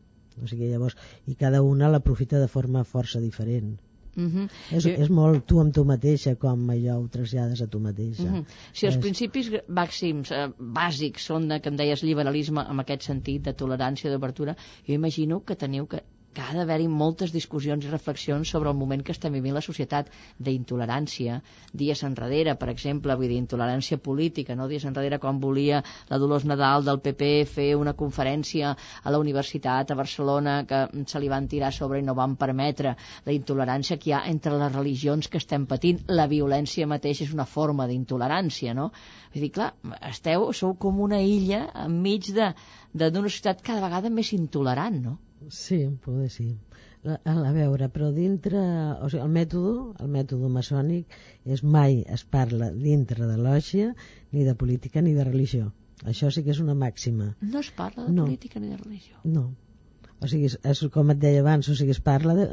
O sigui, llavors, i cada una l'aprofita de forma força diferent. Uh -huh. és, és molt tu amb tu mateixa com allò ho trasllades a tu mateixa uh -huh. si els és... principis màxims eh, bàsics són de, que em deies liberalisme en aquest sentit de tolerància, d'obertura jo imagino que teniu que que ha d'haver-hi moltes discussions i reflexions sobre el moment que estem vivint la societat d'intolerància. Dies enrere, per exemple, vull dir, intolerància política, no? Dies enrere quan volia la Dolors Nadal del PP fer una conferència a la universitat a Barcelona que se li van tirar sobre i no van permetre la intolerància que hi ha entre les religions que estem patint. La violència mateixa és una forma d'intolerància, no? Vull dir, clar, esteu, sou com una illa enmig d'una societat cada vegada més intolerant, no? Sí, poder sí. A, a veure, però dintre, o sigui, el mètode, el mètode maçònic és mai es parla dintre de lògia, ni de política ni de religió. Això sí que és una màxima. No es parla de no. política ni de religió. No. O sigui, és, és com et deia abans, o sigui, es parla de,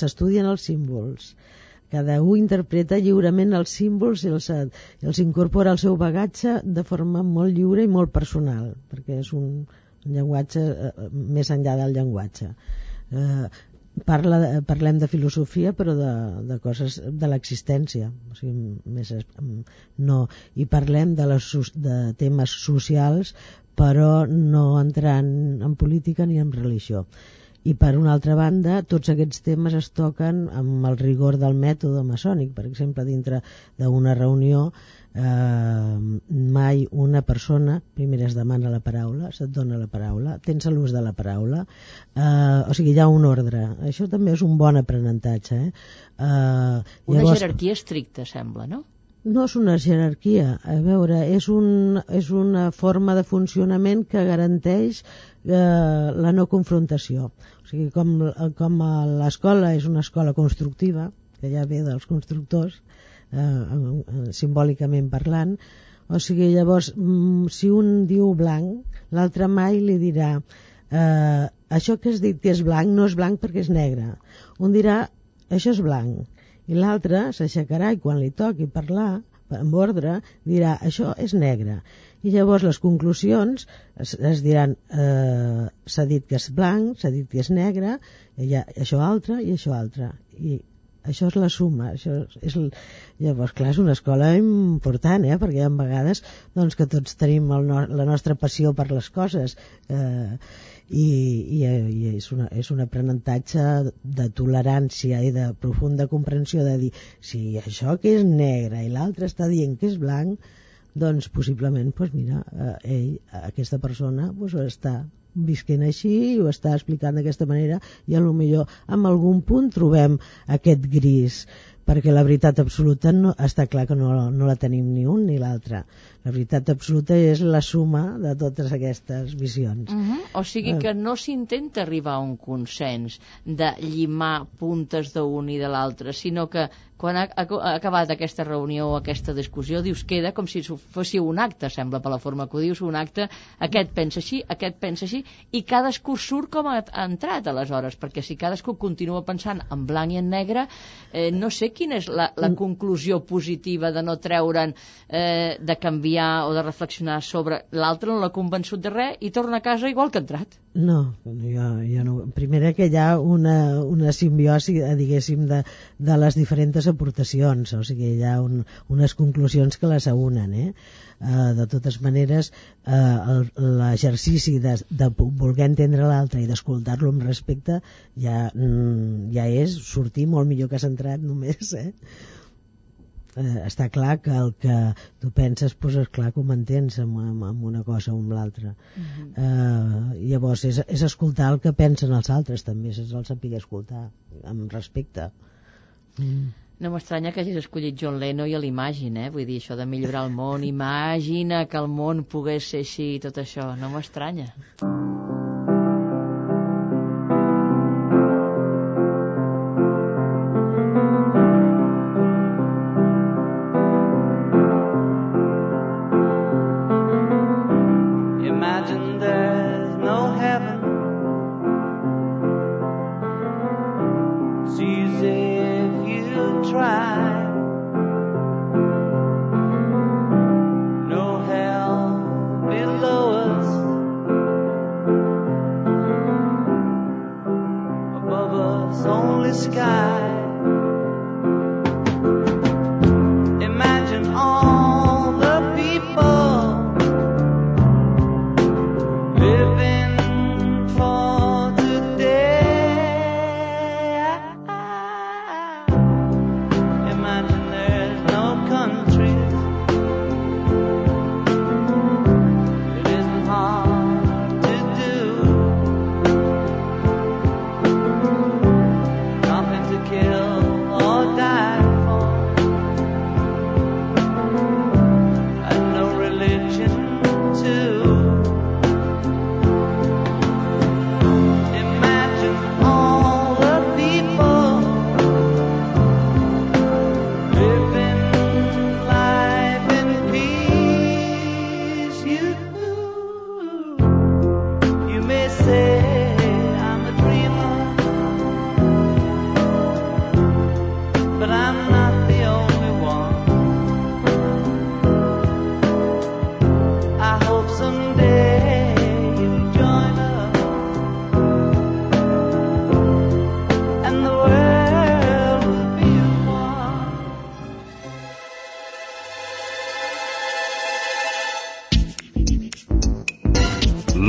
s'estudien els símbols. Cada un interpreta lliurement els símbols i els, els incorpora al seu bagatge de forma molt lliure i molt personal, perquè és un, llenguatge eh, més enllà del llenguatge. Eh, parla, parlem de filosofia però de, de coses de l'existència o sigui, més, no, i parlem de, les, de temes socials però no entrant en política ni en religió. I per una altra banda tots aquests temes es toquen amb el rigor del mètode maçònic per exemple dintre d'una reunió eh, mai una persona primer es demana la paraula, se't dona la paraula, tens l'ús de la paraula, eh, o sigui, hi ha un ordre. Això també és un bon aprenentatge. Eh? Eh, una llavors, jerarquia estricta, sembla, no? No és una jerarquia, a veure, és, un, és una forma de funcionament que garanteix eh, la no confrontació. O sigui, com, com l'escola és una escola constructiva, que ja ve dels constructors, eh, simbòlicament parlant. O sigui, llavors mm, si un diu blanc l'altre mai li dirà eh, això que has dit que és blanc no és blanc perquè és negre. Un dirà això és blanc. I l'altre s'aixecarà i quan li toqui parlar amb ordre dirà això és negre. I llavors les conclusions es, es diran eh, s'ha dit que és blanc, s'ha dit que és negre i ha, això altre i això altre. I això és la suma això és, el... llavors clar és una escola important eh? perquè hi ha vegades doncs, que tots tenim el no... la nostra passió per les coses eh, i, i, i és, una, és un aprenentatge de tolerància i de profunda comprensió de dir si això que és negre i l'altre està dient que és blanc doncs possiblement doncs mira, eh, ell, aquesta persona doncs, està visquent així i ho està explicant d'aquesta manera i a lo millor en algun punt trobem aquest gris perquè la veritat absoluta no, està clar que no, no la tenim ni un ni l'altre la veritat absoluta és la suma de totes aquestes visions. Uh mhm. -huh. O sigui que no s'intenta arribar a un consens de llimar puntes d'un i de l'altre, sinó que quan ha, ha acabat aquesta reunió o aquesta discussió, dius, queda com si fos un acte, sembla, per la forma que ho dius, un acte, aquest pensa així, aquest pensa així, i cadascú surt com ha, ha entrat, aleshores, perquè si cadascú continua pensant en blanc i en negre, eh, no sé quina és la, la mm. conclusió positiva de no treure'n, eh, de canviar canviar o de reflexionar sobre l'altre, no l'ha convençut de res i torna a casa igual que ha entrat. No, jo, jo no. Primera que hi ha una, una simbiosi, eh, diguéssim, de, de les diferents aportacions, o sigui, hi ha un, unes conclusions que les unen, eh? Uh, de totes maneres uh, l'exercici de, de voler entendre l'altre i d'escoltar-lo amb respecte ja, mm, ja és sortir molt millor que has entrat només eh? Eh, està clar que el que tu penses pues, és clar que ho mantens amb, amb, amb una cosa o amb l'altra uh -huh. eh, llavors és, és escoltar el que pensen els altres també és el saber escoltar amb respecte mm. No m'estranya que hagis escollit John Lennon i l'Imagine, eh? Vull dir, això de millorar el món. Imagina que el món pogués ser així i tot això. No m'estranya.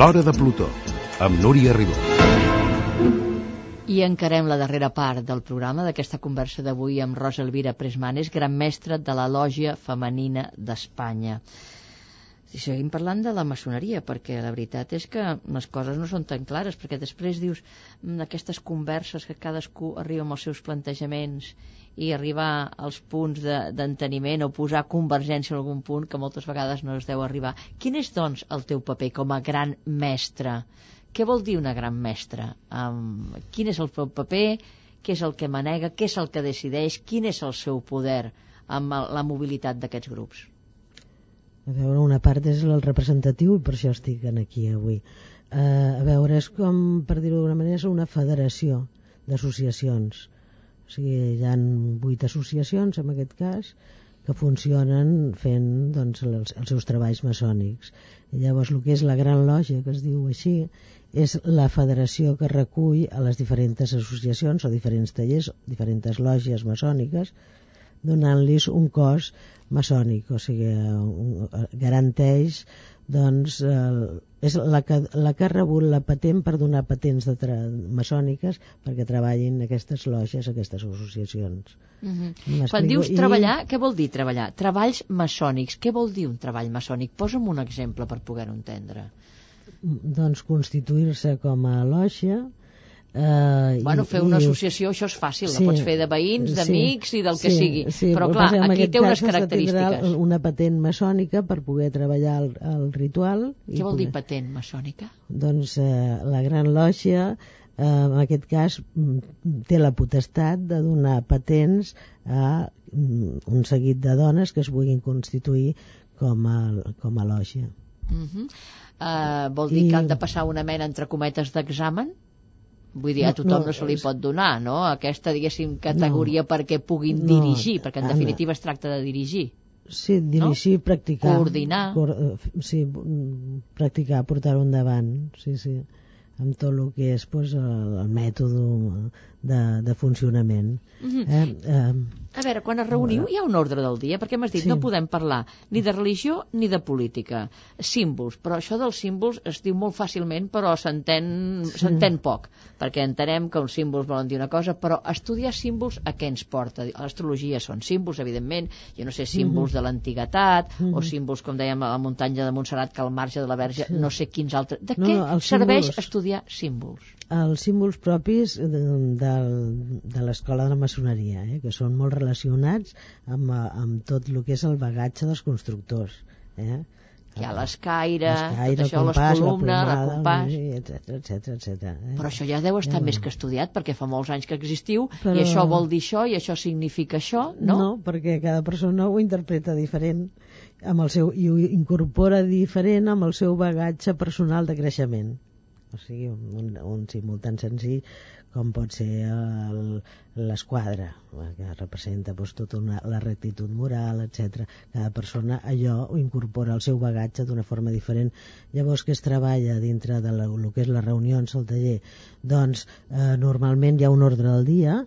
L'Hora de Plutó, amb Núria Ribó. I encarem la darrera part del programa d'aquesta conversa d'avui amb Rosa Elvira Presmanes, gran mestra de la Lògia Femenina d'Espanya. I seguim parlant de la maçoneria, perquè la veritat és que les coses no són tan clares, perquè després dius mm, aquestes converses que cadascú arriba amb els seus plantejaments i arribar als punts d'enteniment de, o posar convergència en algun punt que moltes vegades no es deu arribar. Quin és, doncs, el teu paper com a gran mestre? Què vol dir una gran mestra? Um, quin és el teu paper? Què és el que manega? Què és el que decideix? Quin és el seu poder amb la mobilitat d'aquests grups? A veure, una part és el representatiu i per això estic aquí avui. Uh, a veure, és com, per dir-ho d'alguna manera, és una federació d'associacions o sigui, hi ha vuit associacions, en aquest cas, que funcionen fent doncs, els, els seus treballs maçònics. I llavors, el que és la Gran Lògia, que es diu així, és la federació que recull a les diferents associacions o diferents tallers, diferents lògies maçòniques, donant-los un cos maçònic, o sigui, un, garanteix doncs eh, és la que, la que ha rebut la patent per donar patents de tra maçòniques perquè treballin aquestes loges, aquestes associacions. Mm -hmm. Quan dius I... treballar, què vol dir treballar? Treballs maçònics, què vol dir un treball maçònic? Posa'm un exemple per poder-ho entendre. Doncs constituir-se com a loja, Uh, bueno, fer una associació, això és fàcil, sí, la pots fer de veïns, d'amics sí, i del que sí, sigui. Sí, però clar, aquí té unes característiques. Una patent maçònica per poder treballar el, el ritual. Què vol poder... dir patent maçònica? Doncs uh, la Gran Lògia, uh, en aquest cas, mm, té la potestat de donar patents a um, un seguit de dones que es vulguin constituir com a, com a lògia. Uh -huh. uh, vol dir I... que han de passar una mena, entre cometes, d'examen? Vull dir, a tothom no, no, no se li pot donar, no? Aquesta, diguéssim, categoria no, perquè puguin no, dirigir, perquè en Anna, definitiva es tracta de dirigir. Sí, dirigir, no? practicar. Coordinar. Cor eh, sí, practicar, portar-ho endavant, sí, sí amb tot el que és pues, el, el mètode de, de funcionament. Mm -hmm. eh, eh, a veure, quan es reuniu hi ha un ordre del dia, perquè m'has dit sí. no podem parlar ni de religió ni de política. Símbols, però això dels símbols es diu molt fàcilment, però s'entén sí. poc, perquè entenem que uns símbols volen dir una cosa, però estudiar símbols a què ens porta? L'astrologia són símbols, evidentment, jo no sé, símbols mm -hmm. de l'antiguitat, mm -hmm. o símbols, com dèiem, a la muntanya de Montserrat, que al marge de la Verge, sí. no sé quins altres... De no, què no, serveix símbols... estudiar símbols? Els símbols propis de, de, de l'escola de la maçoneria, eh, que són molt relacionats amb, amb tot el que és el bagatge dels constructors. Eh? Hi ha l'escaire, tot això, compàs, les columnes, la, compàs... Etc, etc, etc. Eh? Però això ja deu estar ja, més que estudiat, perquè fa molts anys que existiu, però... i això vol dir això, i això significa això, no? No, perquè cada persona ho interpreta diferent amb el seu, i ho incorpora diferent amb el seu bagatge personal de creixement o sigui, un, un simultant senzill com pot ser l'esquadra, que representa doncs, tota una, la rectitud moral, etc. Cada persona allò ho incorpora al seu bagatge d'una forma diferent. Llavors, que es treballa dintre de la, el que és les reunions, el taller? Doncs, eh, normalment hi ha un ordre del dia,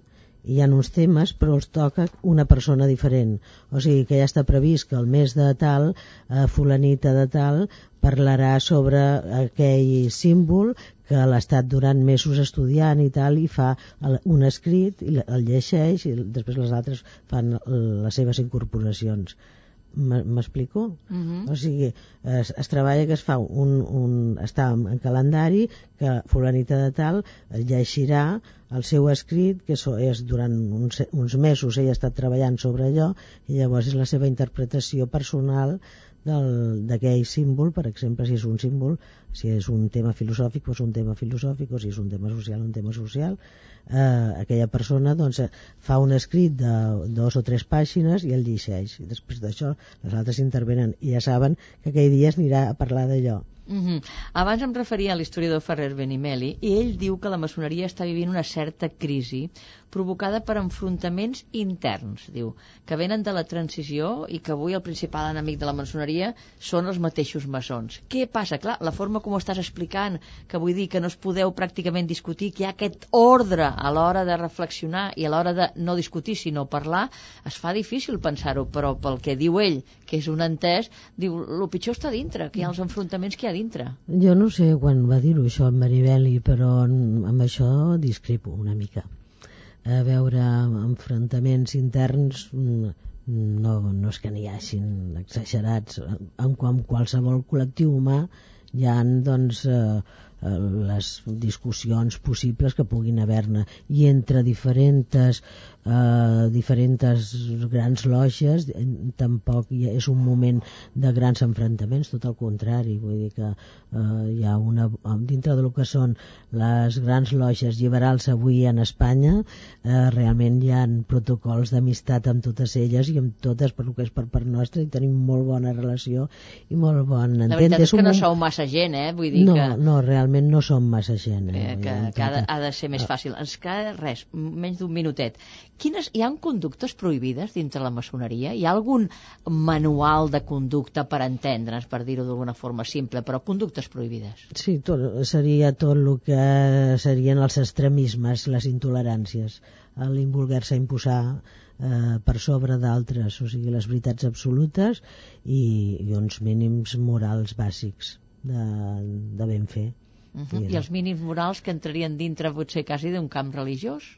hi ha uns temes però els toca una persona diferent. O sigui que ja està previst que el mes de tal eh, fulanita de tal parlarà sobre aquell símbol que l'ha estat durant mesos estudiant i tal i fa un escrit i el llegeix i després les altres fan les seves incorporacions m'explico? Uh mhm. -huh. o sigui, es, es treballa que es fa un, un està en calendari que fulanita de tal llegirà el seu escrit que so, és durant uns, uns mesos ella ha estat treballant sobre allò i llavors és la seva interpretació personal d'aquell símbol, per exemple, si és un símbol, si és un tema filosòfic, doncs un tema filosòfic, o si és un tema social, un tema social, eh, aquella persona doncs, fa un escrit de dos o tres pàgines i el llegeix. I després d'això, les altres intervenen i ja saben que aquell dia es anirà a parlar d'allò. Mm -hmm. Abans em referia a l'historiador Ferrer Benimeli i ell diu que la maçoneria està vivint una certa crisi provocada per enfrontaments interns, diu, que venen de la transició i que avui el principal enemic de la maçoneria són els mateixos maçons. Què passa? Clar, la forma com ho estàs explicant, que vull dir que no es podeu pràcticament discutir, que hi ha aquest ordre a l'hora de reflexionar i a l'hora de no discutir, sinó parlar, es fa difícil pensar-ho, però pel que diu ell, que és un entès, diu, el pitjor està dintre, que hi ha els enfrontaments que hi ha dintre. Jo no sé quan va dir-ho això en Maribeli, però amb això discrepo una mica. A veure, enfrontaments interns no, no és que n'hi hagin exagerats. En, en qualsevol col·lectiu humà hi ha doncs, eh, Eh, les discussions possibles que puguin haver-ne i entre diferents eh, diferents grans loges eh, tampoc és un moment de grans enfrontaments, tot el contrari vull dir que eh, hi ha una dintre de lo que són les grans loges liberals avui en Espanya eh, realment hi ha protocols d'amistat amb totes elles i amb totes per lo que és per part nostra i tenim molt bona relació i molt bon entendre. La veritat és que no sou massa gent, eh? Vull dir no, que... no, realment realment no som massa gent. Eh? eh que, que ha, de, ha de ser més fàcil. Ens queda res, menys d'un minutet. Quines, hi ha conductes prohibides dintre la maçoneria? Hi ha algun manual de conducta per entendre's, per dir-ho d'alguna forma simple, però conductes prohibides? Sí, tot, seria tot el que serien els extremismes, les intoleràncies, l'involguer-se a imposar eh, per sobre d'altres, o sigui, les veritats absolutes i, i uns mínims morals bàsics de, de ben fer. Uh -huh. I els mínims morals que entrarien dintre potser quasi d'un camp religiós?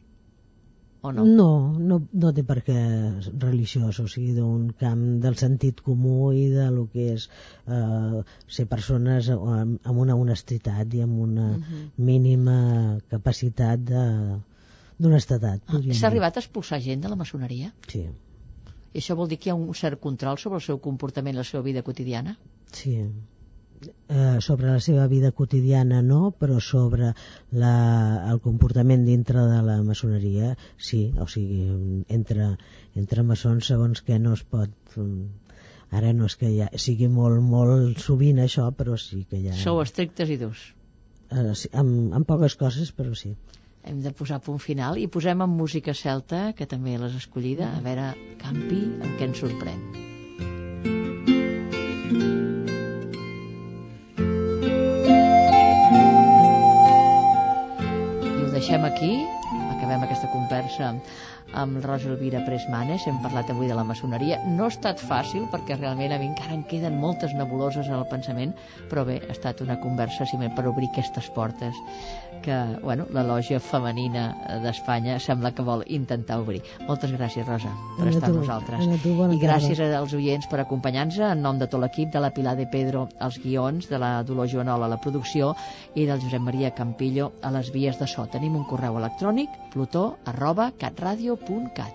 O no? No, no, no té per què religiós, o sigui, d'un camp del sentit comú i de lo que és eh, ser persones amb, amb una honestitat i amb una uh -huh. mínima capacitat de d'honestedat. Ah, S'ha arribat a expulsar gent de la maçoneria? Sí. I això vol dir que hi ha un cert control sobre el seu comportament i la seva vida quotidiana? Sí eh, sobre la seva vida quotidiana no, però sobre la, el comportament dintre de la maçoneria sí, o sigui, entre, entre maçons segons que no es pot ara no és que ja sigui molt, molt sovint això, però sí que ja... Sou estrictes i durs. Eh, sí, amb, amb poques coses, però sí. Hem de posar punt final i posem en música celta, que també l'has escollida, a veure, Campi, amb què ens sorprèn. Deixem aquí, acabem aquesta conversa amb Rosa Elvira Presmanes, hem parlat avui de la maçoneria. No ha estat fàcil, perquè realment a mi encara en queden moltes nebuloses al pensament, però bé, ha estat una conversa simplement per obrir aquestes portes que bueno, la lògia femenina d'Espanya sembla que vol intentar obrir. Moltes gràcies, Rosa, per estar amb nosaltres. Tu, I gràcies als oients per acompanyar-nos en nom de tot l'equip, de la Pilar de Pedro als guions, de la Dolor Joanola a la producció i del Josep Maria Campillo a les vies de so. Tenim un correu electrònic plutó arroba catradio.cat.